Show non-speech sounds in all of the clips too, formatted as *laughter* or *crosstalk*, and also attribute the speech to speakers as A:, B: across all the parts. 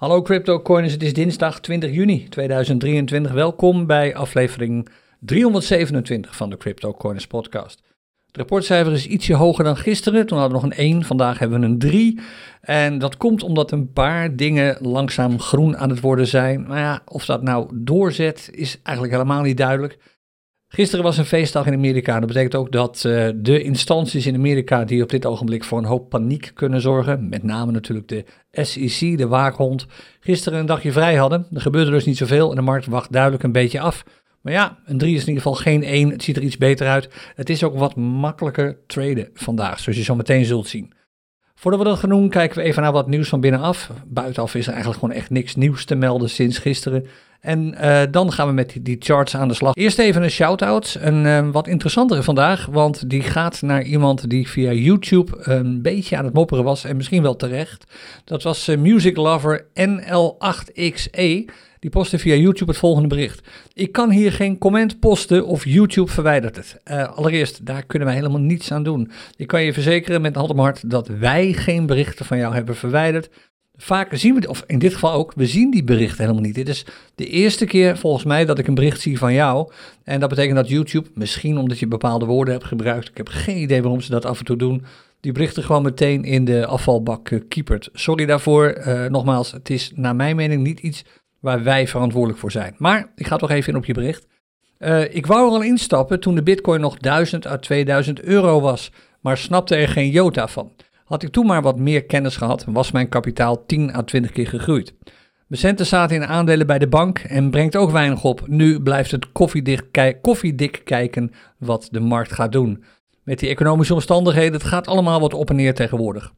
A: Hallo CryptoCoiners, het is dinsdag 20 juni 2023. Welkom bij aflevering 327 van de CryptoCoiners podcast. Het rapportcijfer is ietsje hoger dan gisteren. Toen hadden we nog een 1, vandaag hebben we een 3. En dat komt omdat een paar dingen langzaam groen aan het worden zijn. Maar ja, of dat nou doorzet is eigenlijk helemaal niet duidelijk. Gisteren was een feestdag in Amerika. Dat betekent ook dat uh, de instanties in Amerika die op dit ogenblik voor een hoop paniek kunnen zorgen, met name natuurlijk de SEC, de waakhond, gisteren een dagje vrij hadden. Er gebeurde dus niet zoveel en de markt wacht duidelijk een beetje af. Maar ja, een 3 is in ieder geval geen 1. Het ziet er iets beter uit. Het is ook wat makkelijker traden vandaag, zoals je zo meteen zult zien. Voordat we dat gaan kijken we even naar wat nieuws van binnenaf. Buitenaf is er eigenlijk gewoon echt niks nieuws te melden sinds gisteren. En uh, dan gaan we met die, charts aan de slag. Eerst even een shout-out. Een uh, wat interessantere vandaag, want die gaat naar iemand die via YouTube een beetje aan het mopperen was. En misschien wel terecht. Dat was uh, Music Lover NL8XE. Die postte via YouTube het volgende bericht. Ik kan hier geen comment posten of YouTube verwijdert het. Uh, allereerst, daar kunnen wij helemaal niets aan doen. Ik kan je verzekeren met hand hart dat wij geen berichten van jou hebben verwijderd. Vaak zien we, of in dit geval ook, we zien die berichten helemaal niet. Dit is de eerste keer volgens mij dat ik een bericht zie van jou. En dat betekent dat YouTube, misschien omdat je bepaalde woorden hebt gebruikt, ik heb geen idee waarom ze dat af en toe doen, die berichten gewoon meteen in de afvalbak uh, keepert. Sorry daarvoor. Uh, nogmaals, het is naar mijn mening niet iets waar wij verantwoordelijk voor zijn. Maar ik ga toch even in op je bericht. Uh, ik wou er al instappen toen de bitcoin nog 1000 à 2000 euro was, maar snapte er geen jota van. Had ik toen maar wat meer kennis gehad, was mijn kapitaal 10 à 20 keer gegroeid. Centen zaten in aandelen bij de bank en brengt ook weinig op. Nu blijft het koffiedik kijken wat de markt gaat doen. Met die economische omstandigheden, het gaat allemaal wat op en neer tegenwoordig.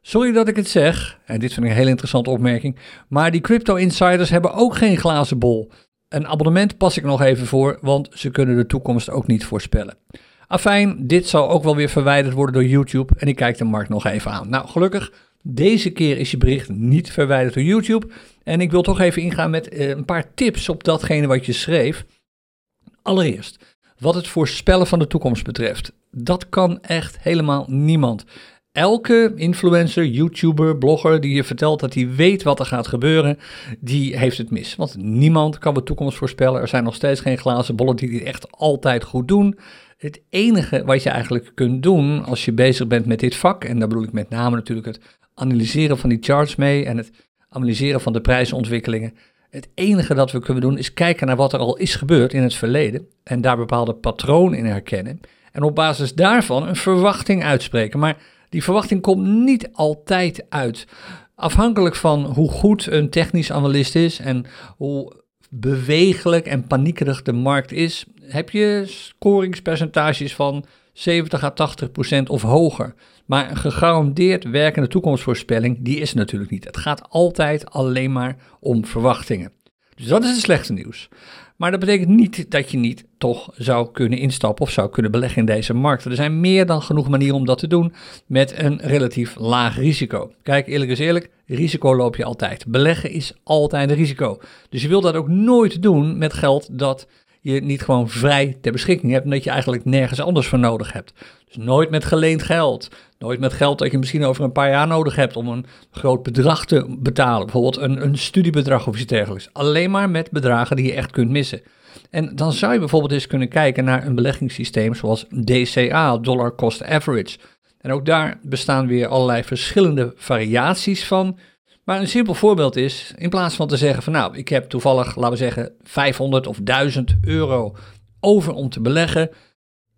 A: Sorry dat ik het zeg, en dit vind ik een hele interessante opmerking, maar die crypto insiders hebben ook geen glazen bol. Een abonnement pas ik nog even voor, want ze kunnen de toekomst ook niet voorspellen. Afijn, dit zal ook wel weer verwijderd worden door YouTube en ik kijk de markt nog even aan. Nou, gelukkig, deze keer is je bericht niet verwijderd door YouTube. En ik wil toch even ingaan met uh, een paar tips op datgene wat je schreef. Allereerst, wat het voorspellen van de toekomst betreft. Dat kan echt helemaal niemand. Elke influencer, YouTuber, blogger die je vertelt dat hij weet wat er gaat gebeuren, die heeft het mis. Want niemand kan de toekomst voorspellen. Er zijn nog steeds geen glazen bollen die dit echt altijd goed doen. Het enige wat je eigenlijk kunt doen als je bezig bent met dit vak, en daar bedoel ik met name natuurlijk het analyseren van die charts mee en het analyseren van de prijsontwikkelingen. Het enige dat we kunnen doen is kijken naar wat er al is gebeurd in het verleden en daar bepaalde patronen in herkennen. En op basis daarvan een verwachting uitspreken. Maar die verwachting komt niet altijd uit. Afhankelijk van hoe goed een technisch analist is en hoe bewegelijk en paniekerig de markt is, heb je scoringspercentages van 70 à 80 procent of hoger. Maar een gegarandeerd werkende toekomstvoorspelling, die is natuurlijk niet. Het gaat altijd alleen maar om verwachtingen. Dus dat is het slechte nieuws. Maar dat betekent niet dat je niet toch zou kunnen instappen of zou kunnen beleggen in deze markt. Er zijn meer dan genoeg manieren om dat te doen met een relatief laag risico. Kijk, eerlijk is eerlijk, risico loop je altijd. Beleggen is altijd een risico. Dus je wilt dat ook nooit doen met geld dat je niet gewoon vrij ter beschikking hebt en dat je eigenlijk nergens anders voor nodig hebt. Dus nooit met geleend geld. Nooit met geld dat je misschien over een paar jaar nodig hebt om een groot bedrag te betalen. Bijvoorbeeld een, een studiebedrag of iets dergelijks. Alleen maar met bedragen die je echt kunt missen. En dan zou je bijvoorbeeld eens kunnen kijken naar een beleggingssysteem zoals DCA, Dollar Cost Average. En ook daar bestaan weer allerlei verschillende variaties van. Maar een simpel voorbeeld is, in plaats van te zeggen van nou, ik heb toevallig, laten we zeggen, 500 of 1000 euro over om te beleggen,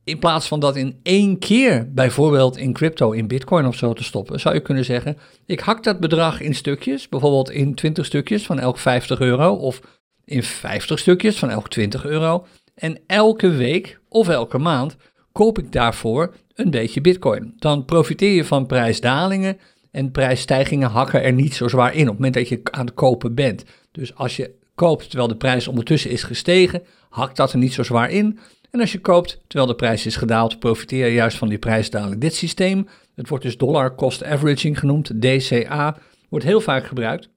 A: in plaats van dat in één keer bijvoorbeeld in crypto, in bitcoin of zo te stoppen, zou je kunnen zeggen, ik hak dat bedrag in stukjes, bijvoorbeeld in 20 stukjes van elk 50 euro of in 50 stukjes van elk 20 euro. En elke week of elke maand koop ik daarvoor een beetje bitcoin. Dan profiteer je van prijsdalingen en prijsstijgingen hakken er niet zo zwaar in op het moment dat je aan het kopen bent. Dus als je koopt terwijl de prijs ondertussen is gestegen, hakt dat er niet zo zwaar in. En als je koopt terwijl de prijs is gedaald, profiteer je juist van die prijsdaling. Dit systeem, het wordt dus dollar cost averaging genoemd, DCA, wordt heel vaak gebruikt,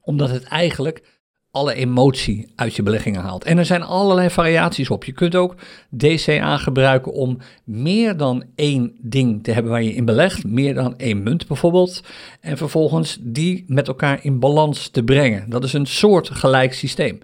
A: omdat het eigenlijk alle emotie uit je beleggingen haalt. En er zijn allerlei variaties op. Je kunt ook DCA gebruiken om meer dan één ding te hebben waar je in belegt, meer dan één munt bijvoorbeeld, en vervolgens die met elkaar in balans te brengen. Dat is een soort gelijk systeem.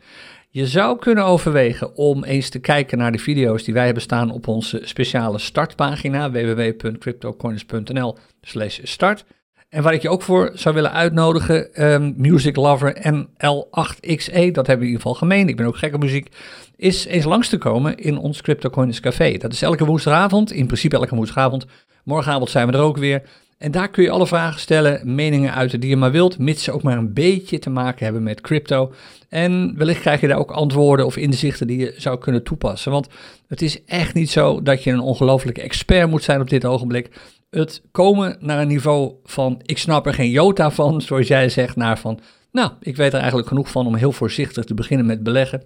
A: Je zou kunnen overwegen om eens te kijken naar de video's die wij hebben staan op onze speciale startpagina www.cryptocoins.nl/start. En waar ik je ook voor zou willen uitnodigen, um, Music Lover NL8XE, dat hebben we in ieder geval gemeen, ik ben ook gek op muziek, is eens langs te komen in ons CryptoCoins Café. Dat is elke woensdagavond, in principe elke woensdagavond. Morgenavond zijn we er ook weer. En daar kun je alle vragen stellen, meningen uiten die je maar wilt, mits ze ook maar een beetje te maken hebben met crypto. En wellicht krijg je daar ook antwoorden of inzichten die je zou kunnen toepassen. Want het is echt niet zo dat je een ongelofelijke expert moet zijn op dit ogenblik het komen naar een niveau van ik snap er geen jota van, *laughs* zoals jij zegt, naar van nou, ik weet er eigenlijk genoeg van om heel voorzichtig te beginnen met beleggen.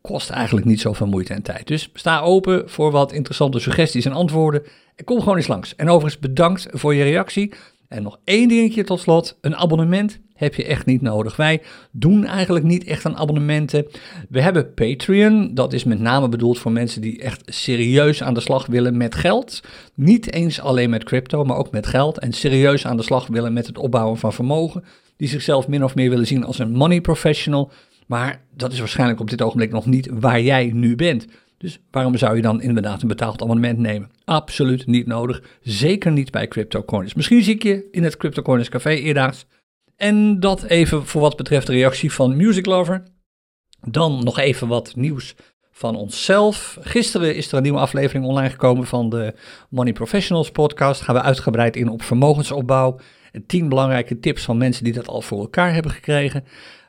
A: Kost eigenlijk niet zoveel moeite en tijd. Dus sta open voor wat interessante suggesties en antwoorden. En kom gewoon eens langs. En overigens bedankt voor je reactie. En nog één dingetje tot slot. Een abonnement heb je echt niet nodig. Wij doen eigenlijk niet echt aan abonnementen. We hebben Patreon. Dat is met name bedoeld voor mensen die echt serieus aan de slag willen met geld. Niet eens alleen met crypto, maar ook met geld. En serieus aan de slag willen met het opbouwen van vermogen. Die zichzelf min of meer willen zien als een money professional. Maar dat is waarschijnlijk op dit ogenblik nog niet waar jij nu bent. Dus waarom zou je dan inderdaad een betaald abonnement nemen? Absoluut niet nodig. Zeker niet bij CryptoCoins. Misschien zie ik je in het CryptoCoins Café eerdaags. En dat even voor wat betreft de reactie van Music Lover. Dan nog even wat nieuws van onszelf. Gisteren is er een nieuwe aflevering online gekomen van de Money Professionals podcast. Gaan we uitgebreid in op vermogensopbouw. 10 belangrijke tips van mensen die dat al voor elkaar hebben gekregen.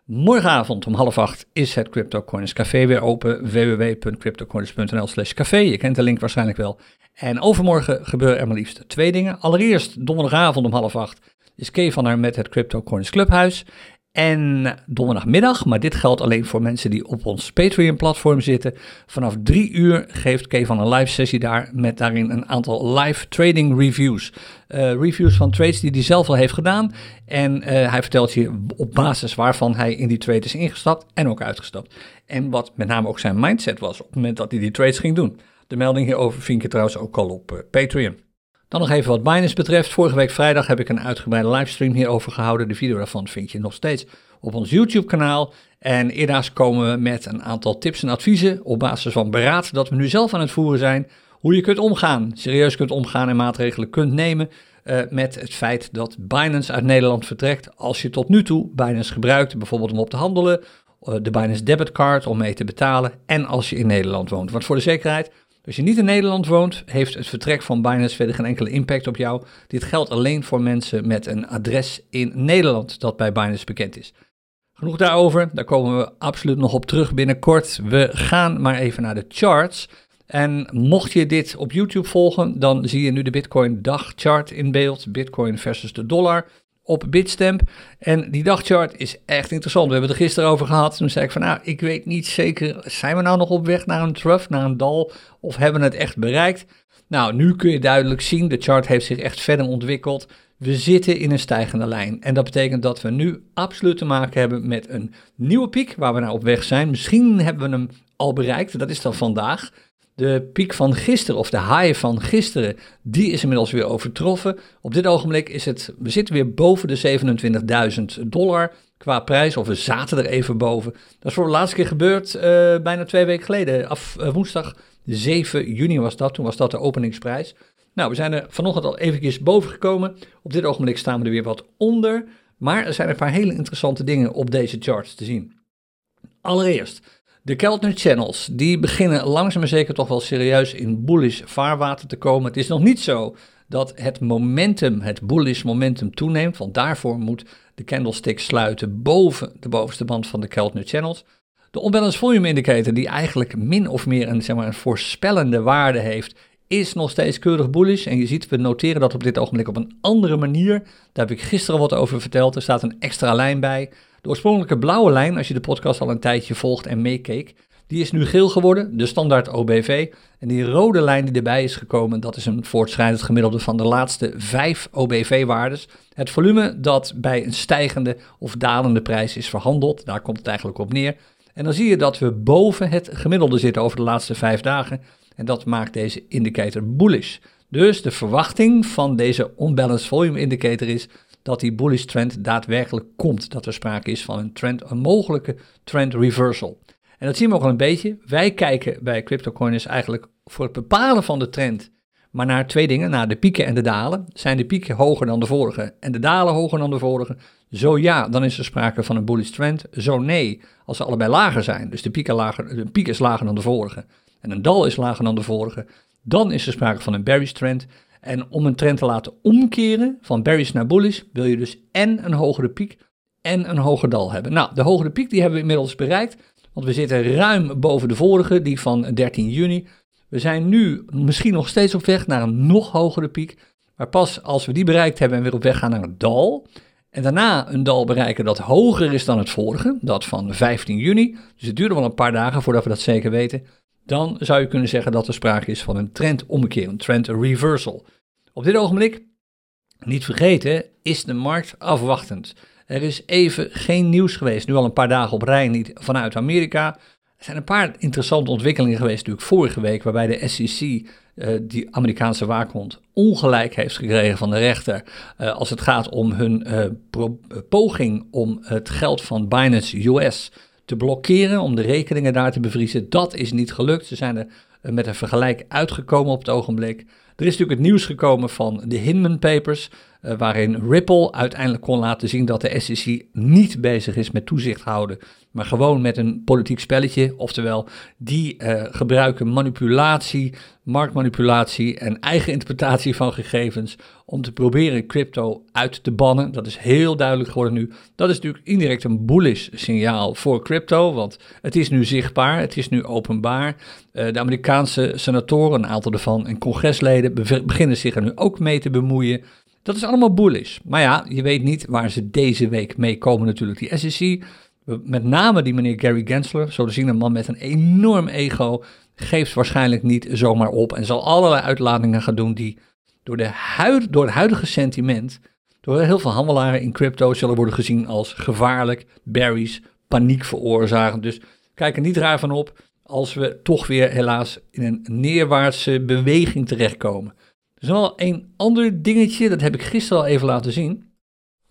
A: Morgenavond om half acht is het CryptoCoins Café weer open. www.cryptocoins.nl slash café. Je kent de link waarschijnlijk wel. En overmorgen gebeuren er maar liefst twee dingen. Allereerst donderdagavond om half acht is Kay van haar met het CryptoCoins Clubhuis. En donderdagmiddag, maar dit geldt alleen voor mensen die op ons Patreon-platform zitten. Vanaf drie uur geeft Kay van een live sessie daar met daarin een aantal live trading reviews. Uh, reviews van trades die hij zelf al heeft gedaan. En uh, hij vertelt je op basis waarvan hij in die trade is ingestapt en ook uitgestapt. En wat met name ook zijn mindset was op het moment dat hij die trades ging doen. De melding hierover vind je trouwens ook al op uh, Patreon. Dan nog even wat Binance betreft. Vorige week vrijdag heb ik een uitgebreide livestream hierover gehouden. De video daarvan vind je nog steeds op ons YouTube-kanaal. En eerder komen we met een aantal tips en adviezen op basis van beraad dat we nu zelf aan het voeren zijn. Hoe je kunt omgaan, serieus kunt omgaan en maatregelen kunt nemen uh, met het feit dat Binance uit Nederland vertrekt. Als je tot nu toe Binance gebruikt, bijvoorbeeld om op te handelen, uh, de Binance debitcard om mee te betalen en als je in Nederland woont. Want voor de zekerheid, als je niet in Nederland woont, heeft het vertrek van Binance verder geen enkele impact op jou. Dit geldt alleen voor mensen met een adres in Nederland dat bij Binance bekend is. Genoeg daarover, daar komen we absoluut nog op terug binnenkort. We gaan maar even naar de charts. En mocht je dit op YouTube volgen, dan zie je nu de Bitcoin dagchart in beeld. Bitcoin versus de dollar op Bitstamp. En die dagchart is echt interessant. We hebben het er gisteren over gehad. Toen zei ik van nou, ik weet niet zeker, zijn we nou nog op weg naar een trough, naar een dal, of hebben we het echt bereikt? Nou, nu kun je duidelijk zien, de chart heeft zich echt verder ontwikkeld. We zitten in een stijgende lijn. En dat betekent dat we nu absoluut te maken hebben met een nieuwe piek waar we naar op weg zijn. Misschien hebben we hem al bereikt, dat is dan vandaag. De piek van gisteren, of de high van gisteren, die is inmiddels weer overtroffen. Op dit ogenblik is het, we zitten weer boven de 27.000 dollar qua prijs, of we zaten er even boven. Dat is voor de laatste keer gebeurd uh, bijna twee weken geleden. Af uh, woensdag 7 juni was dat, toen was dat de openingsprijs. Nou, we zijn er vanochtend al eventjes boven gekomen. Op dit ogenblik staan we er weer wat onder. Maar er zijn een paar hele interessante dingen op deze charts te zien. Allereerst, de Keltner Channels, die beginnen langzaam maar zeker toch wel serieus in bullish vaarwater te komen. Het is nog niet zo dat het momentum, het bullish momentum toeneemt, want daarvoor moet de candlestick sluiten boven de bovenste band van de Keltner Channels. De Unbalanced Volume Indicator, die eigenlijk min of meer een, zeg maar, een voorspellende waarde heeft, is nog steeds keurig bullish. En je ziet, we noteren dat op dit ogenblik op een andere manier. Daar heb ik gisteren wat over verteld. Er staat een extra lijn bij. De oorspronkelijke blauwe lijn, als je de podcast al een tijdje volgt en meekeek, Die is nu geel geworden, de standaard OBV. En die rode lijn die erbij is gekomen, dat is een voortschrijdend gemiddelde van de laatste vijf OBV-waardes. Het volume dat bij een stijgende of dalende prijs is verhandeld, daar komt het eigenlijk op neer. En dan zie je dat we boven het gemiddelde zitten over de laatste vijf dagen. En dat maakt deze indicator bullish. Dus de verwachting van deze unbalanced volume indicator is dat die bullish trend daadwerkelijk komt. Dat er sprake is van een, trend, een mogelijke trend reversal. En dat zien we ook al een beetje. Wij kijken bij CryptoCoiners eigenlijk voor het bepalen van de trend maar naar twee dingen, naar de pieken en de dalen. Zijn de pieken hoger dan de vorige en de dalen hoger dan de vorige? Zo ja, dan is er sprake van een bullish trend. Zo nee, als ze allebei lager zijn, dus de piek, lager, de piek is lager dan de vorige en een dal is lager dan de vorige, dan is er sprake van een bearish trend. En om een trend te laten omkeren van bearish naar bullish, wil je dus en een hogere piek en een hoger dal hebben. Nou, de hogere piek die hebben we inmiddels bereikt, want we zitten ruim boven de vorige, die van 13 juni. We zijn nu misschien nog steeds op weg naar een nog hogere piek. Maar pas als we die bereikt hebben en weer op weg gaan naar een dal. En daarna een dal bereiken dat hoger is dan het vorige, dat van 15 juni. Dus het duurde wel een paar dagen voordat we dat zeker weten. Dan zou je kunnen zeggen dat er sprake is van een trendommekeer, een trend reversal. Op dit ogenblik, niet vergeten, is de markt afwachtend. Er is even geen nieuws geweest, nu al een paar dagen op rij niet vanuit Amerika. Er zijn een paar interessante ontwikkelingen geweest natuurlijk vorige week, waarbij de SEC, eh, die Amerikaanse waakhond, ongelijk heeft gekregen van de rechter uh, als het gaat om hun uh, poging om het geld van Binance US te blokkeren, om de rekeningen daar te bevriezen. Dat is niet gelukt. Ze zijn er met een vergelijk uitgekomen op het ogenblik. Er is natuurlijk het nieuws gekomen van de Hinman Papers. Uh, waarin Ripple uiteindelijk kon laten zien dat de SEC niet bezig is met toezicht houden, maar gewoon met een politiek spelletje. Oftewel, die uh, gebruiken manipulatie, marktmanipulatie en eigen interpretatie van gegevens om te proberen crypto uit te bannen. Dat is heel duidelijk geworden nu. Dat is natuurlijk indirect een bullish signaal voor crypto, want het is nu zichtbaar, het is nu openbaar. Uh, de Amerikaanse senatoren, een aantal ervan, en congresleden beginnen zich er nu ook mee te bemoeien. Dat is allemaal bullish. Maar ja, je weet niet waar ze deze week mee komen natuurlijk. Die SEC, met name die meneer Gary Gensler, zo te zien een man met een enorm ego, geeft waarschijnlijk niet zomaar op en zal allerlei uitlatingen gaan doen die door, de door het huidige sentiment, door heel veel handelaren in crypto zullen worden gezien als gevaarlijk, berries, paniek veroorzaken. Dus kijk er niet raar van op als we toch weer helaas in een neerwaartse beweging terechtkomen. Is wel een ander dingetje, dat heb ik gisteren al even laten zien.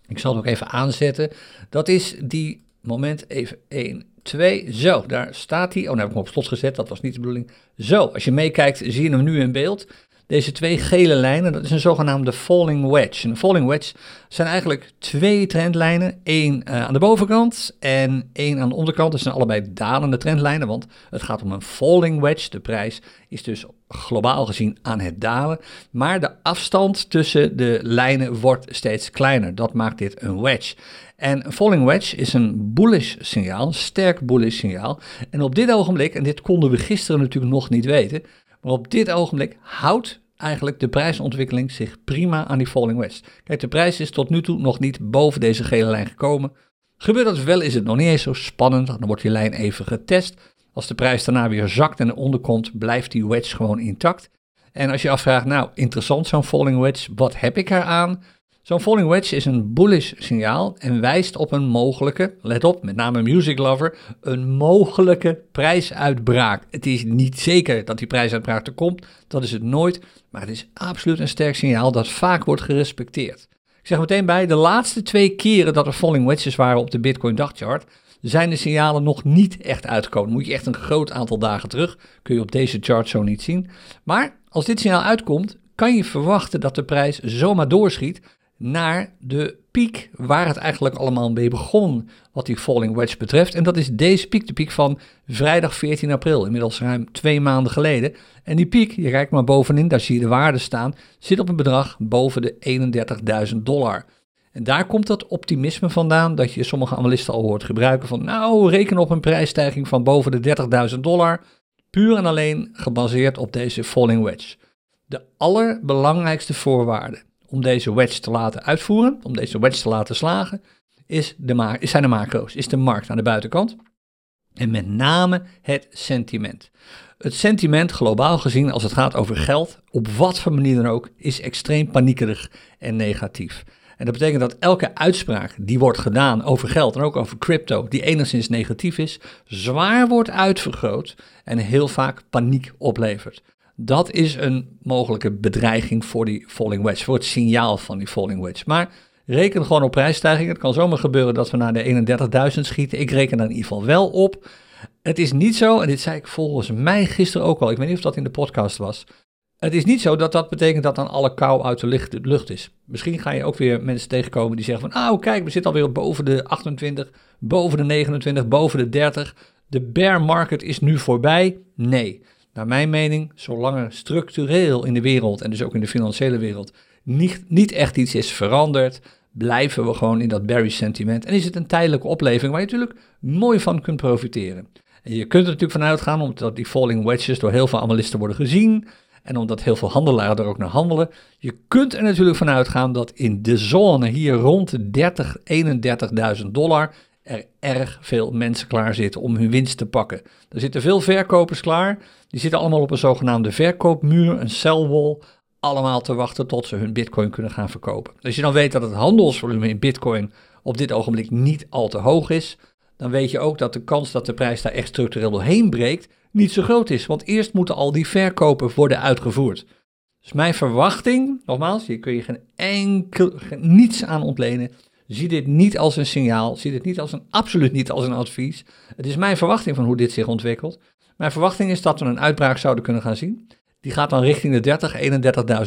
A: Ik zal het ook even aanzetten. Dat is die moment even 1, 2. Zo, daar staat hij. Oh, nou heb ik hem op slot gezet, dat was niet de bedoeling. Zo, als je meekijkt zie je hem nu in beeld. Deze twee gele lijnen, dat is een zogenaamde falling wedge. Een falling wedge zijn eigenlijk twee trendlijnen. één uh, aan de bovenkant en één aan de onderkant. Dat zijn allebei dalende trendlijnen, want het gaat om een falling wedge. De prijs is dus globaal gezien aan het dalen. Maar de afstand tussen de lijnen wordt steeds kleiner. Dat maakt dit een wedge. En een falling wedge is een bullish signaal, een sterk bullish signaal. En op dit ogenblik, en dit konden we gisteren natuurlijk nog niet weten, maar op dit ogenblik houdt eigenlijk de prijsontwikkeling zich prima aan die falling wedge. Kijk, de prijs is tot nu toe nog niet boven deze gele lijn gekomen. Gebeurt dat wel, is het nog niet eens zo spannend. Dan wordt die lijn even getest. Als de prijs daarna weer zakt en eronder komt, blijft die wedge gewoon intact. En als je afvraagt, nou interessant zo'n falling wedge, wat heb ik eraan? Zo'n falling wedge is een bullish signaal en wijst op een mogelijke, let op, met name music lover, een mogelijke prijsuitbraak. Het is niet zeker dat die prijsuitbraak er komt, dat is het nooit, maar het is absoluut een sterk signaal dat vaak wordt gerespecteerd. Ik zeg meteen bij, de laatste twee keren dat er falling wedges waren op de Bitcoin dagchart, zijn de signalen nog niet echt uitgekomen. Moet je echt een groot aantal dagen terug, kun je op deze chart zo niet zien. Maar als dit signaal uitkomt, kan je verwachten dat de prijs zomaar doorschiet naar de piek waar het eigenlijk allemaal mee begon wat die falling wedge betreft. En dat is deze piek, de piek van vrijdag 14 april, inmiddels ruim twee maanden geleden. En die piek, je kijkt maar bovenin, daar zie je de waarde staan, zit op een bedrag boven de 31.000 dollar. En daar komt dat optimisme vandaan dat je sommige analisten al hoort gebruiken van nou reken op een prijsstijging van boven de 30.000 dollar, puur en alleen gebaseerd op deze falling wedge. De allerbelangrijkste voorwaarde om deze wedge te laten uitvoeren, om deze wedge te laten slagen, is de zijn de macro's, is de markt aan de buitenkant. En met name het sentiment. Het sentiment, globaal gezien, als het gaat over geld, op wat voor manier dan ook, is extreem paniekerig en negatief. En dat betekent dat elke uitspraak die wordt gedaan over geld en ook over crypto, die enigszins negatief is, zwaar wordt uitvergroot en heel vaak paniek oplevert. Dat is een mogelijke bedreiging voor die falling wedge, voor het signaal van die falling wedge. Maar reken gewoon op prijsstijgingen. Het kan zomaar gebeuren dat we naar de 31.000 schieten. Ik reken er in ieder geval wel op. Het is niet zo, en dit zei ik volgens mij gisteren ook al, ik weet niet of dat in de podcast was. Het is niet zo dat dat betekent dat dan alle kou uit de lucht, is. Misschien ga je ook weer mensen tegenkomen die zeggen van, oh kijk, we zitten alweer boven de 28, boven de 29, boven de 30. De bear market is nu voorbij. Nee, naar mijn mening, zolang er structureel in de wereld en dus ook in de financiële wereld niet, niet echt iets is veranderd, blijven we gewoon in dat bearish sentiment. En is het een tijdelijke opleving waar je natuurlijk mooi van kunt profiteren. En je kunt er natuurlijk vanuit gaan, omdat die falling wedges door heel veel analisten worden gezien. En omdat heel veel handelaren er ook naar handelen. Je kunt er natuurlijk vanuit gaan dat in de zone hier rond de 30, 31.000 dollar er erg veel mensen klaar zitten om hun winst te pakken. Er zitten veel verkopers klaar. Die zitten allemaal op een zogenaamde verkoopmuur, een sell wall. Allemaal te wachten tot ze hun bitcoin kunnen gaan verkopen. Als je dan weet dat het handelsvolume in bitcoin op dit ogenblik niet al te hoog is, dan weet je ook dat de kans dat de prijs daar echt structureel doorheen breekt niet zo groot is. Want eerst moeten al die verkopen worden uitgevoerd. Dus mijn verwachting, nogmaals, hier kun je geen enkel, niets aan ontlenen. Zie dit niet als een signaal, zie dit niet als een, absoluut niet als een advies. Het is mijn verwachting van hoe dit zich ontwikkelt. Mijn verwachting is dat we een uitbraak zouden kunnen gaan zien. Die gaat dan richting de 30,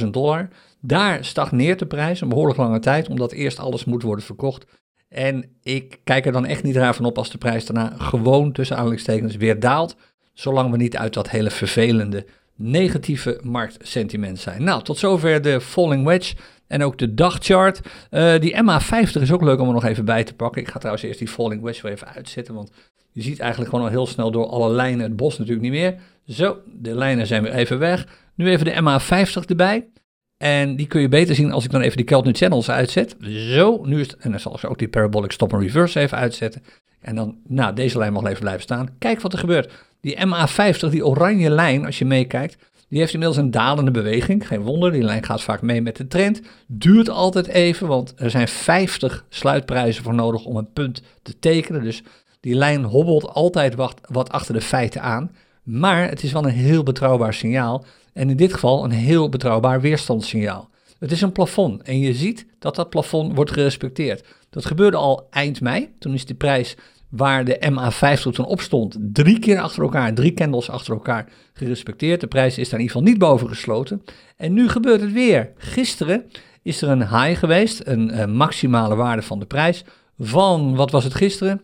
A: 31.000 dollar. Daar stagneert de prijs een behoorlijk lange tijd, omdat eerst alles moet worden verkocht. En ik kijk er dan echt niet raar van op als de prijs daarna gewoon tussen aanhalingstekens weer daalt, zolang we niet uit dat hele vervelende negatieve marktsentiment zijn. Nou, tot zover de falling wedge en ook de dagchart. Uh, die MA50 is ook leuk om er nog even bij te pakken. Ik ga trouwens eerst die falling wedge weer even uitzetten, want je ziet eigenlijk gewoon al heel snel door alle lijnen het bos natuurlijk niet meer. Zo, de lijnen zijn weer even weg. Nu even de MA50 erbij. En die kun je beter zien als ik dan even die Keltner Channels uitzet. Zo, nu is het, en dan zal ik ook die Parabolic Stop and Reverse even uitzetten. En dan, nou, deze lijn mag even blijven staan. Kijk wat er gebeurt. Die MA50, die oranje lijn, als je meekijkt, die heeft inmiddels een dalende beweging. Geen wonder, die lijn gaat vaak mee met de trend. Duurt altijd even, want er zijn 50 sluitprijzen voor nodig om een punt te tekenen. Dus die lijn hobbelt altijd wat, wat achter de feiten aan. Maar het is wel een heel betrouwbaar signaal. En in dit geval een heel betrouwbaar weerstandssignaal. Het is een plafond en je ziet dat dat plafond wordt gerespecteerd. Dat gebeurde al eind mei. Toen is de prijs waar de MA50 toen op stond, drie keer achter elkaar, drie candles achter elkaar gerespecteerd. De prijs is daar in ieder geval niet boven gesloten. En nu gebeurt het weer. Gisteren is er een high geweest, een, een maximale waarde van de prijs van, wat was het gisteren?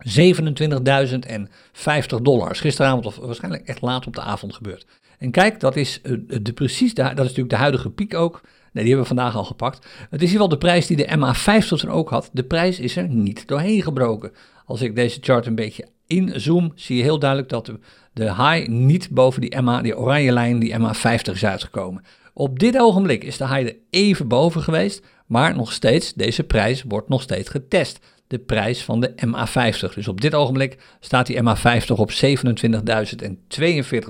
A: 27.050 dollars. Gisteravond of waarschijnlijk echt laat op de avond gebeurd. En kijk, dat is, uh, de, precies de, dat is natuurlijk de huidige piek ook. Nee, die hebben we vandaag al gepakt. Het is ieder geval de prijs die de MA50 toen ook had. De prijs is er niet doorheen gebroken. Als ik deze chart een beetje inzoom, zie je heel duidelijk dat de, high niet boven die MA, die oranje lijn, die MA50 is uitgekomen. Op dit ogenblik is de high er even boven geweest, maar nog steeds, deze prijs wordt nog steeds getest de prijs van de MA50. Dus op dit ogenblik staat die MA50 op 27.042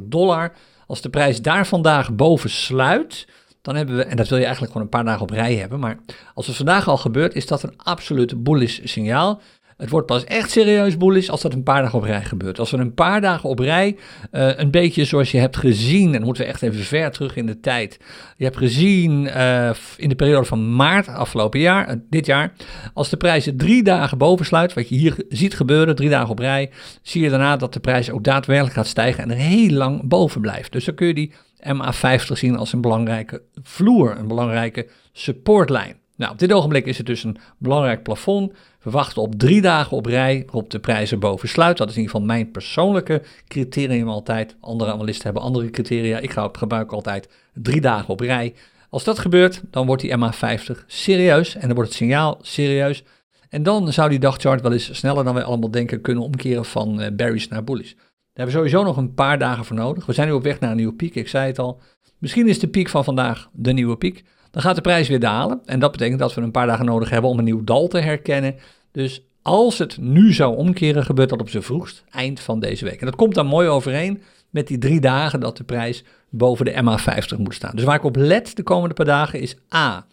A: dollar. Als de prijs daar vandaag boven sluit, dan hebben we, en dat wil je eigenlijk gewoon een paar dagen op rij hebben, maar als het vandaag al gebeurt, is dat een absoluut bullish signaal. Het wordt pas echt serieus bullish als dat een paar dagen op rij gebeurt. Als we een paar dagen op rij, uh, een beetje zoals je hebt gezien, en dan moeten we echt even ver terug in de tijd. Je hebt gezien uh, in de periode van maart afgelopen jaar, uh, dit jaar, als de prijzen drie dagen boven sluit, wat je hier ziet gebeuren, drie dagen op rij, zie je daarna dat de prijs ook daadwerkelijk gaat stijgen en er heel lang boven blijft. Dus dan kun je die MA50 zien als een belangrijke vloer, een belangrijke supportlijn. Nou, op dit ogenblik is het dus een belangrijk plafond. We wachten op drie dagen op rij waarop de prijzen boven sluit. Dat is in ieder geval mijn persoonlijke criterium altijd. Andere analisten hebben andere criteria. Ik gebruik altijd drie dagen op rij. Als dat gebeurt, dan wordt die MA50 serieus en dan wordt het signaal serieus. En dan zou die dagchart wel eens sneller dan wij allemaal denken kunnen omkeren van uh, bearish naar bullish. Daar hebben we sowieso nog een paar dagen voor nodig. We zijn nu op weg naar een nieuwe piek, ik zei het al. Misschien is de piek van vandaag de nieuwe piek dan gaat de prijs weer dalen. En dat betekent dat we een paar dagen nodig hebben om een nieuw dal te herkennen. Dus Als het nu zou omkeren, gebeurt dat op zijn vroegst eind van deze week. En dat komt dan mooi overeen met die drie dagen dat de prijs boven de MA50 moet staan. Dus waar ik op let de komende paar dagen is A.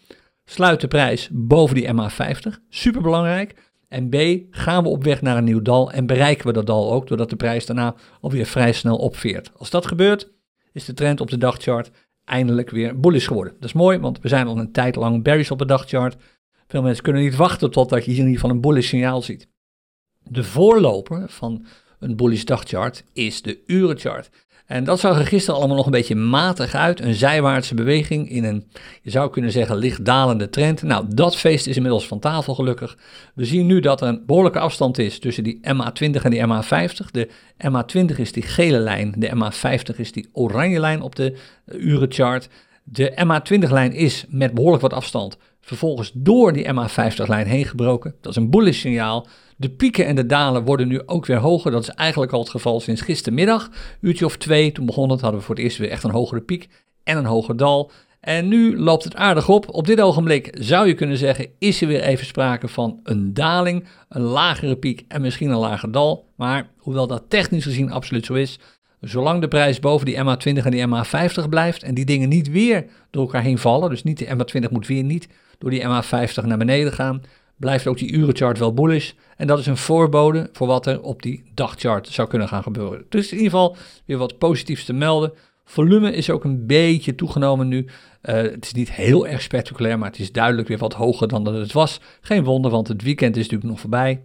A: Sluit de prijs boven die MA50. Super belangrijk. En B, gaan we op weg naar een nieuw dal en bereiken we dat dal ook, doordat de prijs daarna alweer vrij snel opveert. Als dat gebeurt, is de trend op de dagchart eindelijk weer bullish geworden. Dat is mooi, want we zijn al een tijd lang bearish op de dagchart. Veel mensen kunnen niet wachten totdat je hier in ieder geval een bullish signaal ziet. De voorloper van een bullish dagchart is de urenchart. En dat zag er gisteren allemaal nog een beetje matig uit. Een zijwaartse beweging in een, je zou kunnen zeggen, licht dalende trend. Nou, dat feest is inmiddels van tafel gelukkig. We zien nu dat er een behoorlijke afstand is tussen die MA20 en die MA50. De MA20 is die gele lijn, de MA50 is die oranje lijn op de urenchart. De MA20-lijn is met behoorlijk wat afstand vervolgens door die MA50-lijn heen gebroken. Dat is een bullish signaal. De pieken en de dalen worden nu ook weer hoger. Dat is eigenlijk al het geval sinds gistermiddag. Uurtje of twee, toen begon het, hadden we voor het eerst weer echt een hogere piek en een hoger dal. En nu loopt het aardig op. Op dit ogenblik zou je kunnen zeggen, is er weer even sprake van een daling, een lagere piek en misschien een lager dal. Maar hoewel dat technisch gezien absoluut zo is, zolang de prijs boven die MA20 en die MA50 blijft en die dingen niet weer door elkaar heen vallen, dus niet de MA20 moet weer niet door die MA50 naar beneden gaan, blijft ook die urenchart wel bullish. En dat is een voorbode voor wat er op die dagchart zou kunnen gaan gebeuren. Dus in ieder geval weer wat positiefs te melden. Volume is ook een beetje toegenomen nu. Uh, het is niet heel erg spectaculair, maar het is duidelijk weer wat hoger dan dat het was. Geen wonder, want het weekend is natuurlijk nog voorbij.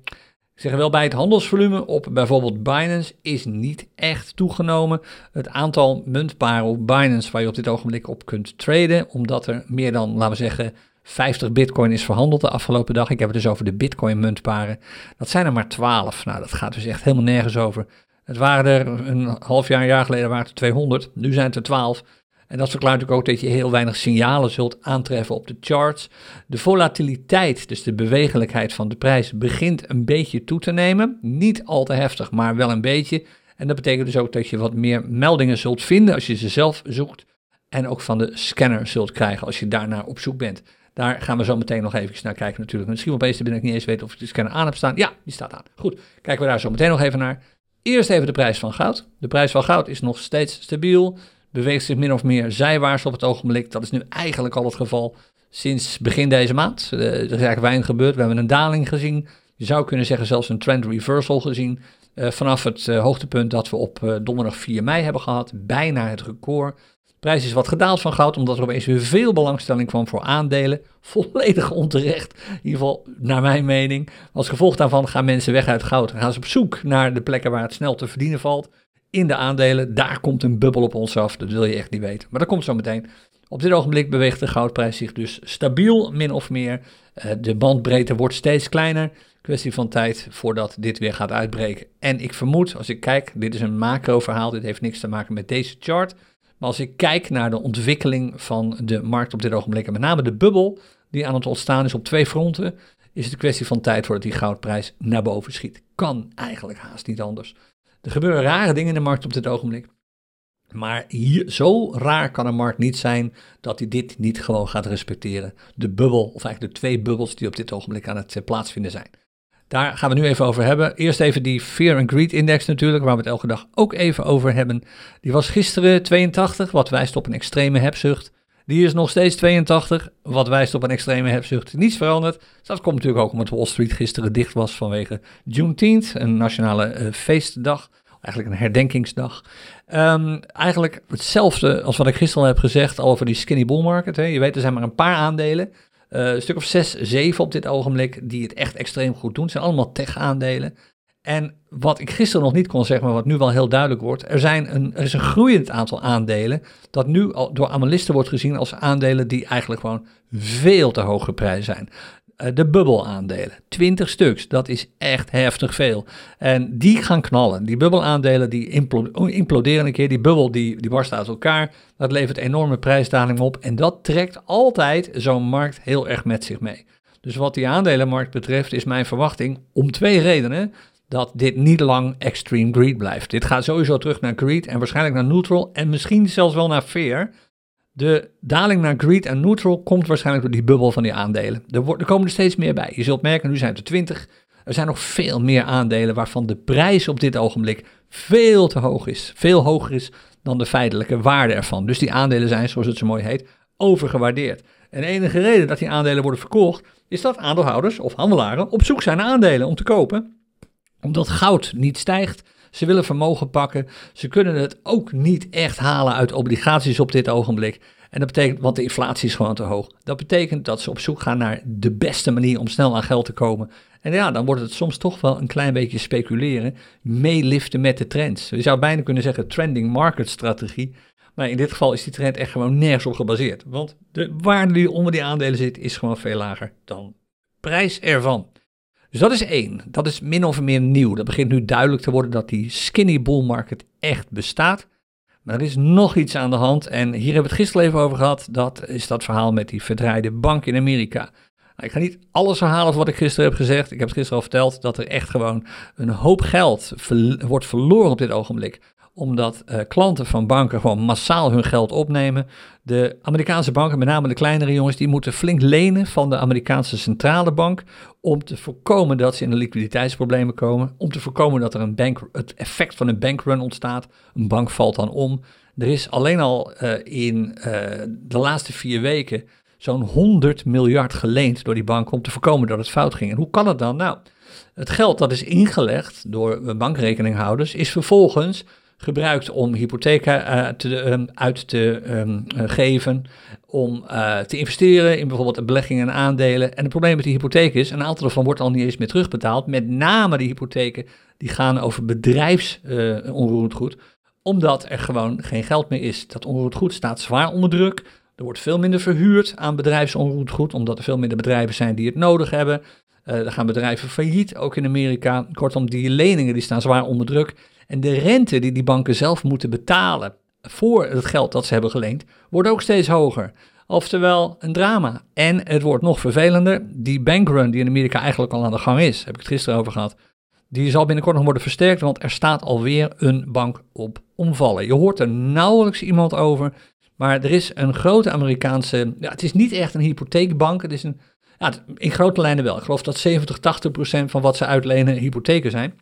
A: Ik zeg wel bij het handelsvolume op bijvoorbeeld Binance is niet echt toegenomen. Het aantal muntparen op Binance waar je op dit ogenblik op kunt traden, omdat er meer dan, laten we zeggen, 50 bitcoin is verhandeld de afgelopen dag. Ik heb het dus over de bitcoin muntparen. Dat zijn er maar 12. Nou, dat gaat dus echt helemaal nergens over. Het waren er een half jaar, jaar geleden waren het 200. Nu zijn het er 12. En dat verklaart ook dat je heel weinig signalen zult aantreffen op de charts. De volatiliteit, dus de bewegelijkheid van de prijs, begint een beetje toe te nemen. Niet al te heftig, maar wel een beetje. En dat betekent dus ook dat je wat meer meldingen zult vinden als je ze zelf zoekt. En ook van de scanner zult krijgen als je daarnaar op zoek bent. Daar gaan we zo meteen nog even naar kijken natuurlijk. Misschien opeens ben ik niet eens weten of ik de scanner aan heb staan. Ja, die staat aan. Goed, kijken we daar zo meteen nog even naar. Eerst even de prijs van goud. De prijs van goud is nog steeds stabiel. Beweegt zich min of meer zijwaarts op het ogenblik. Dat is nu eigenlijk al het geval sinds begin deze maand. Eh, er is eigenlijk weinig gebeurd. We hebben een daling gezien. Je zou kunnen zeggen zelfs een trend reversal gezien. Uh, vanaf het uh, hoogtepunt dat we op donderdag 4 mei hebben gehad. Bijna het record prijs is wat gedaald van goud, omdat er opeens weer veel belangstelling kwam voor aandelen. Volledig onterecht, in ieder geval naar mijn mening. Als gevolg daarvan gaan mensen weg uit goud en gaan ze op zoek naar de plekken waar het snel te verdienen valt. In de aandelen, daar komt een bubbel op ons af, dat wil je echt niet weten. Maar dat komt zo meteen. Op dit ogenblik beweegt de goudprijs zich dus stabiel, min of meer. Eh, de bandbreedte wordt steeds kleiner. Kwestie van tijd voordat dit weer gaat uitbreken. En ik vermoed, als ik kijk, dit is een macro verhaal, dit heeft niks te maken met deze chart. Maar als ik kijk naar de ontwikkeling van de markt op dit ogenblik, en met name de bubbel die aan het ontstaan is op twee fronten, is het een kwestie van tijd voordat die goudprijs naar boven schiet. Kan eigenlijk haast niet anders. Er gebeuren rare dingen in de markt op dit ogenblik. Maar hier, zo raar kan een markt niet zijn dat hij dit niet gewoon gaat respecteren. De bubbel, of eigenlijk de twee bubbels die op dit ogenblik aan het eh, plaatsvinden zijn. Daar gaan we nu even over hebben. Eerst even die Fear and Greed Index natuurlijk, waar we het elke dag ook even over hebben. Die was gisteren 82, wat wijst op een extreme hebzucht. Die is nog steeds 82, wat wijst op een extreme hebzucht. Niets veranderd. Dat komt natuurlijk ook omdat Wall Street gisteren dicht was vanwege Juneteenth, een nationale uh, feestdag. Eigenlijk een herdenkingsdag. Um, eigenlijk hetzelfde als wat ik gisteren heb gezegd over die skinny bull market. Hè. Je weet, er zijn maar een paar aandelen een stuk of zes, zeven op dit ogenblik die het echt extreem goed doen. Het zijn allemaal tech-aandelen. En wat ik gisteren nog niet kon zeggen, maar wat nu wel heel duidelijk wordt, er, zijn een, er is een groeiend aantal aandelen dat nu al door analisten wordt gezien als aandelen die eigenlijk gewoon veel te hoog geprijsd zijn. Eh, de bubbelaandelen. 20 stuks, dat is echt heftig veel. En die gaan knallen. Die bubbelaandelen die imploderen een keer. Die bubbel die, die barst uit elkaar. Dat levert enorme prijsdaling op. En dat trekt altijd zo'n markt heel erg met zich mee. Dus wat die aandelenmarkt betreft is mijn verwachting om twee redenen dat dit niet lang extreme greed blijft. Dit gaat sowieso terug naar greed en waarschijnlijk naar neutral en misschien zelfs wel naar fear. De daling naar greed en neutral komt waarschijnlijk door die bubbel van die aandelen. Er, er komen er steeds meer bij. Je zult merken, nu zijn er 20. Er zijn nog veel meer aandelen waarvan de prijs op dit ogenblik veel te hoog is. Veel hoger is dan de feitelijke waarde ervan. Dus die aandelen zijn, zoals het zo mooi heet, overgewaardeerd. En de enige reden dat die aandelen worden verkocht, is dat aandeelhouders of handelaren op zoek zijn naar aandelen om te kopen. Omdat goud niet stijgt, ze willen vermogen pakken. Ze kunnen het ook niet echt halen uit obligaties op dit ogenblik. En dat betekent, want de inflatie is gewoon te hoog. Dat betekent dat ze op zoek gaan naar de beste manier om snel aan geld te komen. En ja, dan wordt het soms toch wel een klein beetje speculeren, meeliften met de trends. Je zou bijna kunnen zeggen trending market strategie. Maar in dit geval is die trend echt gewoon nergens op gebaseerd. Want de waarde die onder die aandelen zit, is gewoon veel lager dan prijs ervan. Dus dat is één. Dat is min of meer nieuw. Dat begint nu duidelijk te worden dat die skinny bull market echt bestaat. Maar er is nog iets aan de hand. En hier hebben we het gisteren even over gehad. Dat is dat verhaal met die verdraaide bank in Amerika. Nou, ik ga niet alles herhalen wat ik gisteren heb gezegd. Ik heb het gisteren al verteld dat er echt gewoon een hoop geld wordt verloren op dit ogenblik omdat uh, klanten van banken gewoon massaal hun geld opnemen. De Amerikaanse banken, met name de kleinere jongens, die moeten flink lenen van de Amerikaanse centrale bank om te voorkomen dat ze in de liquiditeitsproblemen komen, om te voorkomen dat er een bank, het effect van een bankrun ontstaat. Een bank valt dan om. Er is alleen al uh, in uh, de laatste vier weken zo'n 100 miljard geleend door die bank om te voorkomen dat het fout ging. En hoe kan het dan? Nou, het geld dat is ingelegd door bankrekeninghouders is vervolgens gebruikt om hypotheken uh, te, um, uit te um, geven, om uh, te investeren in bijvoorbeeld beleggingen en aandelen. En het probleem met die hypotheek is, een aantal ervan wordt al niet eens meer terugbetaald. Met name die hypotheken die gaan over bedrijfsonroerend goed, omdat er gewoon geen geld meer is. Dat onroerend goed staat zwaar onder druk. Er wordt veel minder verhuurd aan bedrijfsonroerend goed, omdat er veel minder bedrijven zijn die het nodig hebben. Er gaan bedrijven failliet, ook in Amerika. Kortom, die leningen die staan zwaar onder druk. En de rente die die banken zelf moeten betalen voor het geld dat ze hebben geleend, wordt ook steeds hoger. Oftewel een drama. En het wordt nog vervelender. Die bankrun die in Amerika eigenlijk al aan de gang is, heb ik het gisteren over gehad, die zal binnenkort nog worden versterkt, want er staat alweer een bank op omvallen. Je hoort er nauwelijks iemand over, maar er is een grote Amerikaanse, ja, het is niet echt een hypotheekbank, het is een, ja, in grote lijnen wel. Ik geloof dat 70, 80 procent van wat ze uitlenen hypotheken zijn.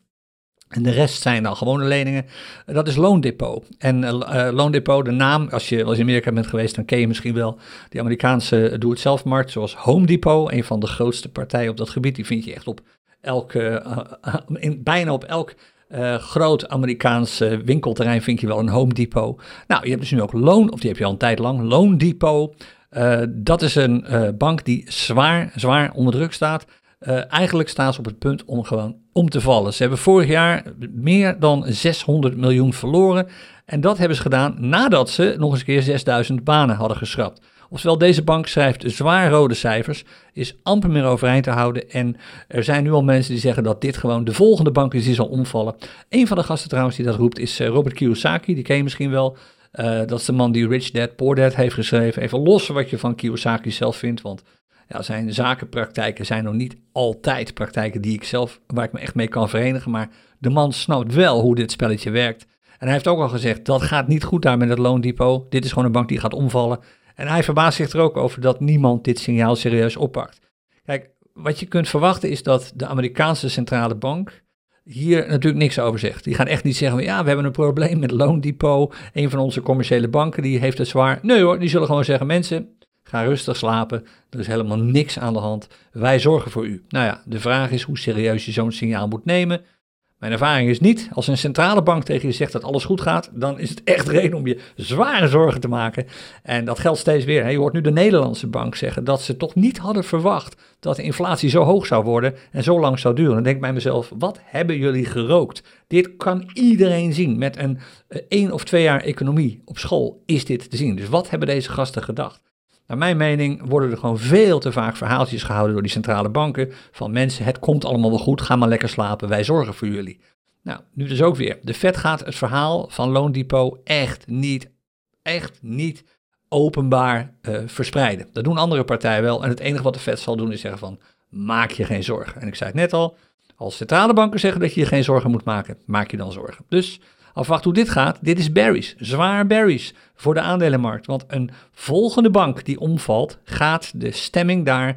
A: En de rest zijn dan gewone leningen. Dat is loondepot. En uh, loondepot, de naam, als je wel eens in Amerika bent geweest, dan ken je misschien wel die Amerikaanse doe-het-zelf-markt, zoals Home Depot, een van de grootste partijen op dat gebied. Die vind je echt op elke, uh, in, bijna op elk uh, groot Amerikaans winkelterrein vind je wel een Home Depot. Nou, je hebt dus nu ook Loon, of die heb je al een tijd lang, Loon Depot. dat is een bank die zwaar, zwaar onder druk staat. Uh, eigenlijk staan ze op het punt om gewoon om te vallen. Ze hebben vorig jaar meer dan 600 miljoen verloren. En dat hebben ze gedaan nadat ze nog eens een keer 6000 banen hadden geschrapt. Oftewel, deze bank schrijft zwaar rode cijfers, is amper meer overeind te houden. En er zijn nu al mensen die zeggen dat dit gewoon de volgende bank is die zal omvallen. Een van de gasten trouwens die dat roept is eh, Robert Kiyosaki, die ken je misschien wel. Uh, dat is de man die Rich Dad, Poor Dad heeft geschreven. Even los wat je van Kiyosaki zelf vindt, want zijn zakenpraktijken zijn nog niet altijd praktijken die ik zelf, waar ik me echt mee kan verenigen. Maar de man snapt wel hoe dit spelletje werkt. En hij heeft ook al gezegd, dat gaat niet goed daar met het loondepot. Dit is gewoon een bank die gaat omvallen. En hij verbaast zich er ook over dat niemand dit signaal serieus oppakt. Kijk, wat je kunt verwachten is dat de Amerikaanse centrale bank hier natuurlijk niks over zegt. Die gaan echt niet zeggen, ja, we hebben een probleem met loondepot. Een van onze commerciële banken die heeft het zwaar. Nee hoor, die zullen gewoon zeggen, mensen, Ga rustig slapen. Er is helemaal niks aan de hand. Wij zorgen voor u. Nou ja, de vraag is hoe serieus je zo'n signaal moet nemen. Mijn ervaring is niet, als een centrale bank tegen je zegt dat alles goed gaat, dan is het echt reden om je zware zorgen te maken. En dat geldt steeds weer. Je hoort nu de Nederlandse bank zeggen dat ze toch niet hadden verwacht dat de inflatie zo hoog zou worden en zo lang zou duren. Dan denk ik bij mezelf, wat hebben jullie gerookt? Dit kan iedereen zien. Met een eh, één of twee jaar economie op school is dit te zien. Dus wat hebben deze gasten gedacht? Naar mijn mening worden er gewoon veel te vaak verhaaltjes gehouden door die centrale banken van mensen, het komt allemaal wel goed, ga maar lekker slapen, wij zorgen voor jullie. Nou, nu dus ook weer. De Fed gaat het verhaal van Loondepot echt niet, echt niet openbaar uh, verspreiden. Dat doen andere partijen wel en het enige wat de Fed zal doen is zeggen van, maak je geen zorgen. En ik zei het net al, als centrale banken zeggen dat je je geen zorgen moet maken, maak je dan zorgen. Dus Afwacht hoe dit gaat. Dit is berries, zwaar berries voor de aandelenmarkt. Want een volgende bank die omvalt, gaat de stemming daar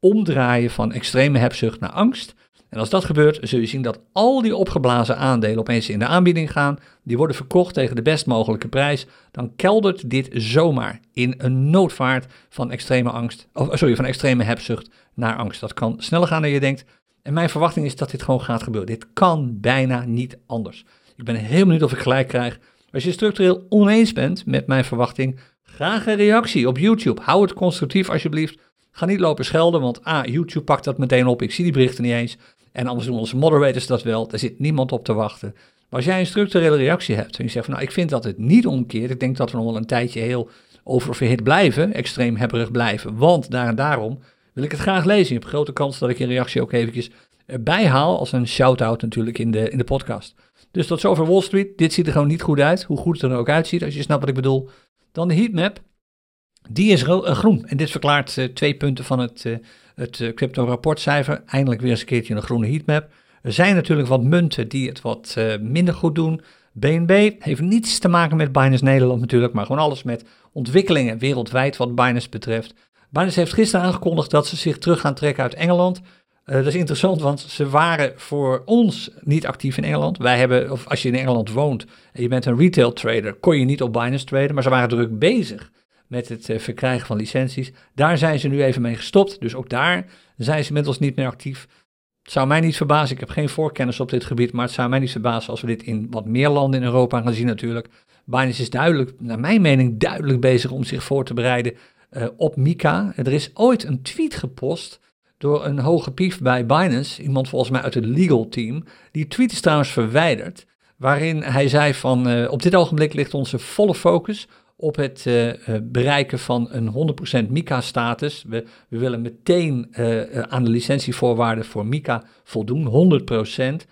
A: omdraaien van extreme hebzucht naar angst. En als dat gebeurt, zul je zien dat al die opgeblazen aandelen opeens in de aanbieding gaan. Die worden verkocht tegen de best mogelijke prijs. Dan keldert dit zomaar in een noodvaart van extreme angst, of sorry, van extreme hebzucht naar angst. Dat kan sneller gaan dan je denkt. En mijn verwachting is dat dit gewoon gaat gebeuren. Dit kan bijna niet anders. Ik ben heel benieuwd of ik gelijk krijg. Als je structureel oneens bent met mijn verwachting, graag een reactie op YouTube. Hou het constructief alsjeblieft. Ga niet lopen schelden, want A, YouTube pakt dat meteen op. Ik zie die berichten niet eens. En anders doen onze moderators dat wel. Daar zit niemand op te wachten. Maar als jij een structurele reactie hebt en je zegt van nou, ik vind dat het niet omkeert. Ik denk dat we nog wel een tijdje heel oververhit blijven, extreem hebberig blijven. Want daar en daarom wil ik het graag lezen. Je hebt grote kans dat ik je reactie ook eventjes erbij haal als een shout-out natuurlijk in de, in de podcast. Dus tot zover Wall Street. Dit ziet er gewoon niet goed uit, hoe goed het er ook uitziet, als je snapt wat ik bedoel. Dan de heatmap. Die is eh, groen. En dit verklaart uh, twee punten van het, uh, het crypto rapportcijfer. Eindelijk weer eens een keertje een groene heatmap. Er zijn natuurlijk wat munten die het wat minder goed doen. BNB heeft niets te maken met Binance Nederland natuurlijk, maar gewoon alles met ontwikkelingen wereldwijd wat Binance betreft. Binance heeft gisteren aangekondigd dat ze zich terug gaan trekken uit Engeland. Uh, dat is interessant, want ze waren voor ons niet actief in Engeland. Wij hebben, of als je in Engeland woont en je bent een retail trader, kon je niet op Binance traden, maar ze waren druk bezig met het uh, verkrijgen van licenties. Daar zijn ze nu even mee gestopt, dus ook daar zijn ze inmiddels niet meer actief. Het zou mij niet verbazen, ik heb geen voorkennis op dit gebied, maar het zou mij niet verbazen als we dit in wat meer landen in Europa gaan zien natuurlijk. Binance is duidelijk, naar mijn mening, duidelijk bezig om zich voor te bereiden uh, op Mika. Er is ooit een tweet gepost door een hoge pief bij Binance, iemand volgens mij uit het legal team. Die tweet is trouwens verwijderd, waarin hij zei van uh, op dit ogenblik ligt onze volle focus op het uh, bereiken van een 100% MICA-status. We, we, willen meteen aan de licentievoorwaarden voor MICA voldoen, 100%.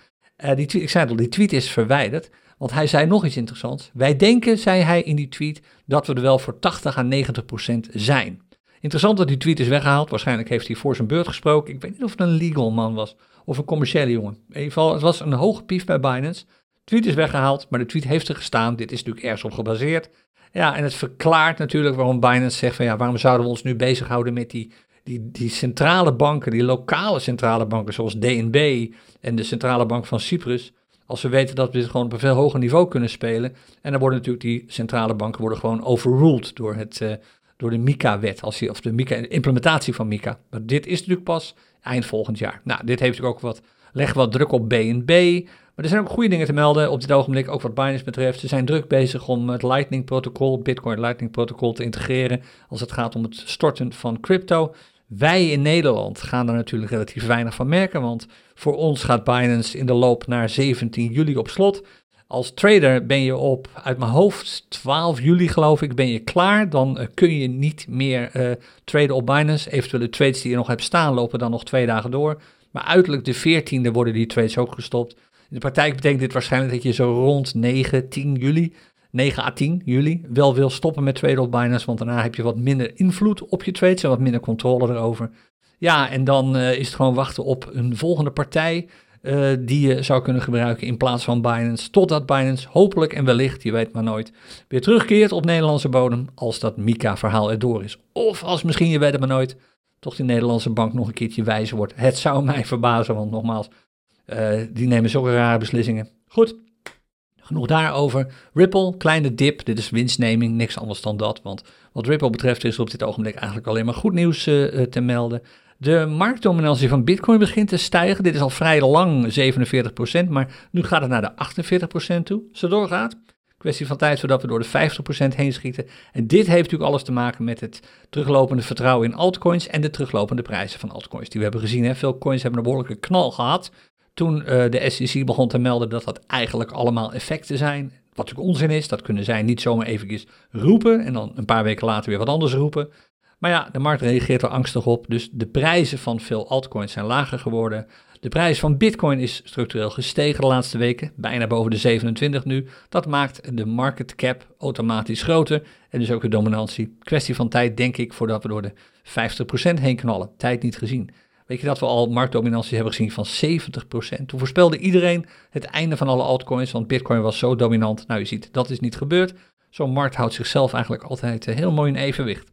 A: die ik zei het al, die tweet is verwijderd. Want hij zei nog iets interessants. Wij denken, zei hij in die tweet, dat we er wel voor 80 à 90 procent zijn. Interessant dat die tweet is weggehaald. Waarschijnlijk heeft hij voor zijn beurt gesproken. Ik weet niet of het een legal man was of een commerciële jongen. In ieder geval, het was een hoge pief bij Binance. tweet is weggehaald, maar de tweet heeft er gestaan. Dit is natuurlijk ergens op gebaseerd. Ja, en het verklaart natuurlijk waarom Binance zegt van ja, waarom zouden we ons nu bezighouden met die, die, die centrale banken, die lokale centrale banken zoals DNB en de centrale bank van Cyprus. Als we weten dat we dit gewoon op een veel hoger niveau kunnen spelen. En dan worden natuurlijk die centrale banken worden gewoon overruled door, het, uh, door de MICA-wet, of de MICA, implementatie van MICA. Maar dit is natuurlijk pas eind volgend jaar. Nou, dit heeft ook wat, legt wat druk op BNB. Maar er zijn ook goede dingen te melden op dit ogenblik, ook wat Binance betreft. Ze zijn druk bezig om het Lightning-protocol, Bitcoin Lightning-protocol te integreren als het gaat om het storten van crypto. Wij in Nederland gaan er natuurlijk relatief weinig van merken, want voor ons gaat Binance in de loop naar 17 juli op slot. Als trader ben je op, uit mijn hoofd, 12 juli geloof ik, ben je klaar. Dan uh, kun je niet meer uh, traden op Binance. Eventuele trades die je nog hebt staan lopen dan nog twee dagen door. Maar uiterlijk de 14e worden die trades ook gestopt. In de praktijk betekent dit waarschijnlijk dat je zo rond 9, 10 juli 9 à 10 juli wel wil stoppen met traden op Binance, want daarna heb je wat minder invloed op je trades en wat minder controle erover. Ja, en dan uh, is het gewoon wachten op een volgende partij uh, die je zou kunnen gebruiken in plaats van Binance, totdat Binance hopelijk en wellicht, je weet maar nooit, weer terugkeert op Nederlandse bodem als dat Mika-verhaal erdoor is. Of als misschien, je weet het maar nooit, toch die Nederlandse bank nog een keertje wijzer wordt. Het zou *laughs* mij verbazen, want nogmaals, uh, die nemen zulke rare beslissingen. Goed, Genoeg daarover. Ripple, kleine dip. Dit is winstneming, niks anders dan dat. Want wat Ripple betreft is er op dit ogenblik eigenlijk alleen maar goed nieuws uh, te melden. De marktdominantie van Bitcoin begint te stijgen. Dit is al vrij lang 47%, maar nu gaat het naar de 48% toe. Zo doorgaat. Kwestie van tijd voordat we door de 50% heen schieten. En dit heeft natuurlijk alles te maken met het teruglopende vertrouwen in altcoins en de teruglopende prijzen van altcoins. Die we hebben gezien. Hè. Veel coins hebben een behoorlijke knal gehad toen uh, de SEC begon te melden dat dat eigenlijk allemaal effecten zijn. Wat natuurlijk onzin is, dat kunnen zij niet zomaar eventjes roepen en dan een paar weken later weer wat anders roepen. Maar ja, de markt reageert er angstig op, dus de prijzen van veel altcoins zijn lager geworden. De prijs van Bitcoin is structureel gestegen de laatste weken, bijna boven de 27 nu. Dat maakt de market cap automatisch groter en dus ook de dominantie. Kwestie van tijd, denk ik, voordat we door de 50% heen knallen. Tijd niet gezien. Weet je dat we al marktdominantie hebben gezien van 70%? Toen voorspelde iedereen het einde van alle altcoins, want Bitcoin was zo dominant. Nou, je ziet, dat is niet gebeurd. Zo'n markt houdt zichzelf eigenlijk altijd eh, heel mooi in evenwicht.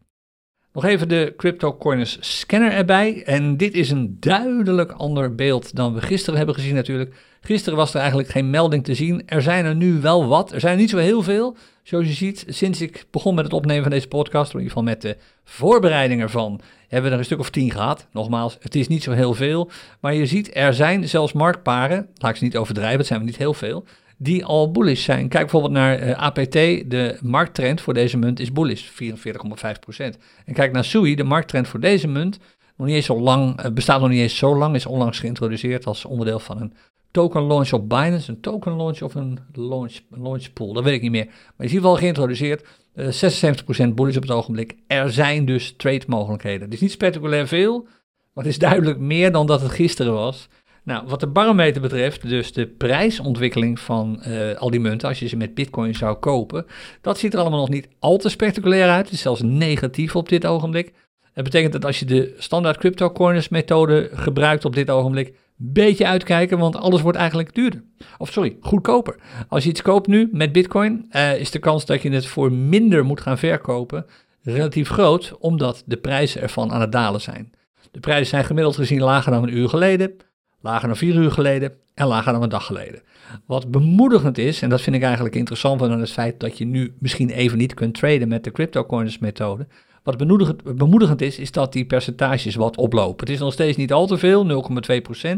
A: Nog even de CryptoCoiners scanner erbij. En dit is een duidelijk ander beeld dan we gisteren hebben gezien natuurlijk. Gisteren was er eigenlijk geen melding te zien. Er zijn er nu wel wat. Er zijn niet zo heel veel. Zoals je ziet, sinds ik begon met het opnemen van deze podcast, in ieder geval met de voorbereiding ervan, hebben we er een stuk of tien gehad. Nogmaals, het is niet zo heel veel. Maar je ziet, er zijn zelfs marktparen, laat ik ze niet overdrijven, het zijn niet heel veel, die al bullish zijn. Kijk bijvoorbeeld naar eh, APT, de markttrend voor deze munt is bullish, 44,5%. En kijk naar SUI, de markttrend voor deze munt, nog niet eens zo lang, uh, bestaat nog niet eens zo lang, is onlangs geïntroduceerd als onderdeel van een token launch op Binance, een token launch of een launch, launch pool, dat weet ik niet meer. Maar is in geval geïntroduceerd, uh, eh, 76% bullish op het ogenblik. Er zijn dus trade mogelijkheden. Het is niet spectaculair veel, maar het is duidelijk meer dan dat het gisteren was. Nou, wat de barometer betreft, dus de prijsontwikkeling van uh, al die munten, als je ze met bitcoin zou kopen, dat ziet er allemaal nog niet al te spectaculair uit. Het is zelfs negatief op dit ogenblik. Dat betekent dat als je de standaard cryptocurrency methode gebruikt op dit ogenblik, beetje uitkijken, want alles wordt eigenlijk duurder. Of sorry, goedkoper. Als je iets koopt nu met bitcoin, uh, is de kans dat je het voor minder moet gaan verkopen relatief groot, omdat de prijzen ervan aan het dalen zijn. De prijzen zijn gemiddeld gezien lager dan een uur geleden lager dan vier uur geleden en lager dan een dag geleden. Wat bemoedigend is, en dat vind ik eigenlijk interessant dan het feit dat je nu misschien even niet kunt traden met de cryptocurrency methode. Wat bemoedigend, is, is dat die percentages wat oplopen. Het is nog steeds niet al te veel, 0,2%,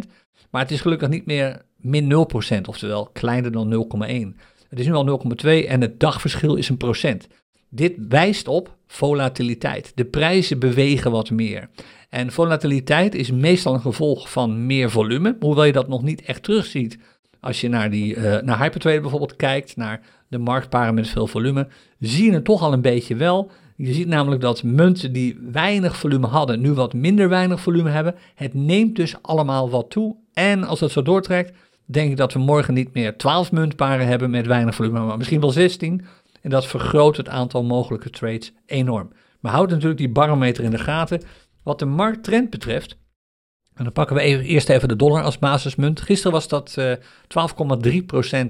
A: maar het is gelukkig niet meer min 0%, oftewel kleiner dan 0,1. Het is nu al 0,2 en het dagverschil is een procent. Dit wijst op volatiliteit. De prijzen bewegen wat meer. En volatiliteit is meestal een gevolg van meer volume, hoewel je dat nog niet echt terugziet. Als je naar, die, uh, naar Hypertrade bijvoorbeeld kijkt, naar de marktparen met veel volume, zie je het toch al een beetje wel. Je ziet namelijk dat munten die weinig volume hadden, nu wat minder weinig volume hebben. Het neemt dus allemaal wat toe. En als dat zo doortrekt, denk ik dat we morgen niet meer 12 muntparen hebben met weinig volume, maar misschien wel 16. En dat vergroot het aantal mogelijke trades enorm. Maar houd natuurlijk die barometer in de gaten. Wat de markttrend betreft, en dan pakken we even, eerst even de dollar als basismunt. Gisteren was dat uh, eh,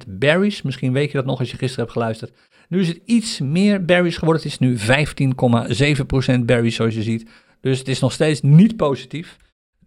A: 12,3% bearish. Misschien weet je dat nog als je gisteren hebt geluisterd. Nu is het iets meer bearish geworden. Het is nu 15,7% bearish zoals je ziet. Dus het is nog steeds niet positief.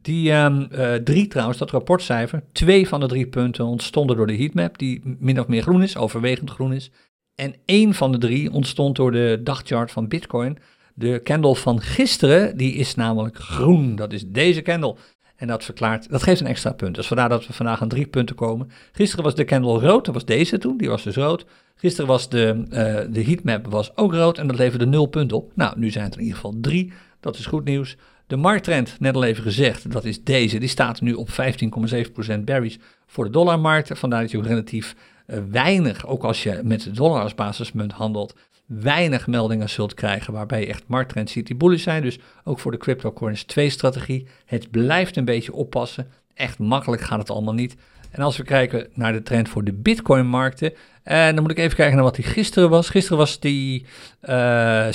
A: Die um, uh, drie trouwens, dat rapportcijfer, twee van de drie punten ontstonden door de heatmap, die min of meer groen is, overwegend groen is. En één van de drie ontstond door de dagchart van Bitcoin. De candle van gisteren, die is namelijk groen. Dat is deze candle. En dat verklaart, dat geeft een extra punt. Dus vandaar dat we vandaag aan drie punten komen. Gisteren was de candle rood, dat was deze toen, die was dus rood. Gisteren was de, uh, de heatmap was ook rood en dat leverde nul punten op. Nou, nu zijn het in ieder geval drie. Dat is goed nieuws. De markttrend, net al even gezegd, dat is deze. Die staat nu op 15,7% bearish voor de dollarmarkt. Vandaar dat je relatief uh, weinig, ook als je met de dollar als basismunt handelt, weinig meldingen zult krijgen waarbij je echt markttrend ziet die bullish zijn. Dus ook voor de cryptocurrency 2 strategie. Het blijft een beetje oppassen. Echt makkelijk gaat het allemaal niet. En als we kijken naar de trend voor de bitcoin markten, en eh, dan moet ik even kijken naar wat die gisteren was. Gisteren was die uh, eh,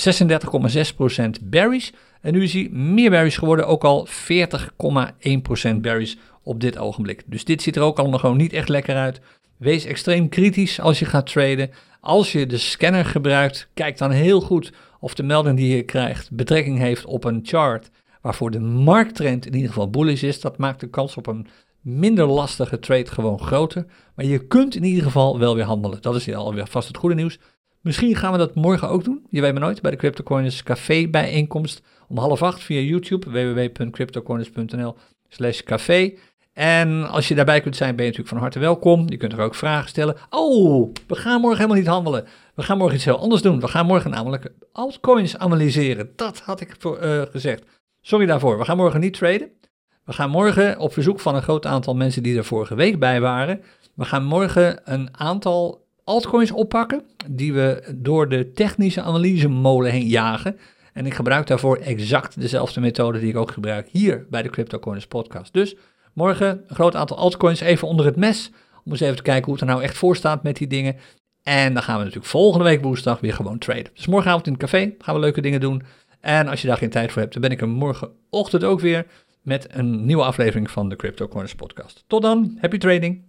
A: 36,6% bearish. En nu is hij meer bearish geworden, ook al 40,1% bearish op dit ogenblik. Dus dit ziet er ook allemaal gewoon niet echt lekker uit. Wees extreem kritisch als je gaat traden. Als je de scanner gebruikt, kijk dan heel goed of de melding die je krijgt betrekking heeft op een chart waarvoor de markttrend in ieder geval bullish is. Dat maakt de kans op een minder lastige trade gewoon groter. Maar je kunt in ieder geval wel weer handelen. Dat is alweer vast het goede nieuws. Misschien gaan we dat morgen ook doen. Je weet maar nooit bij de CryptoCoins Café bijeenkomst om half acht via YouTube www.cryptocoins.nl slash café. En als je daarbij kunt zijn, ben je natuurlijk van harte welkom. Je kunt er ook vragen stellen. Oh, we gaan morgen helemaal niet handelen. We gaan morgen iets heel anders doen. We gaan morgen namelijk altcoins analyseren. Dat had ik voor, uh, gezegd. Sorry daarvoor. We gaan morgen niet traden. We gaan morgen op verzoek van een groot aantal mensen die er vorige week bij waren. We gaan morgen een aantal altcoins oppakken. Die we door de technische analyse molen heen jagen. En ik gebruik daarvoor exact dezelfde methode die ik ook gebruik hier bij de CryptoCoins podcast. Dus Morgen een groot aantal altcoins even onder het mes. Om eens even te kijken hoe het er nou echt voor staat met die dingen. En dan gaan we natuurlijk volgende week woensdag weer gewoon traden. Dus morgenavond in het café gaan we leuke dingen doen. En als je daar geen tijd voor hebt, dan ben ik er morgenochtend ook weer met een nieuwe aflevering van de Crypto Corners podcast. Tot dan, happy trading.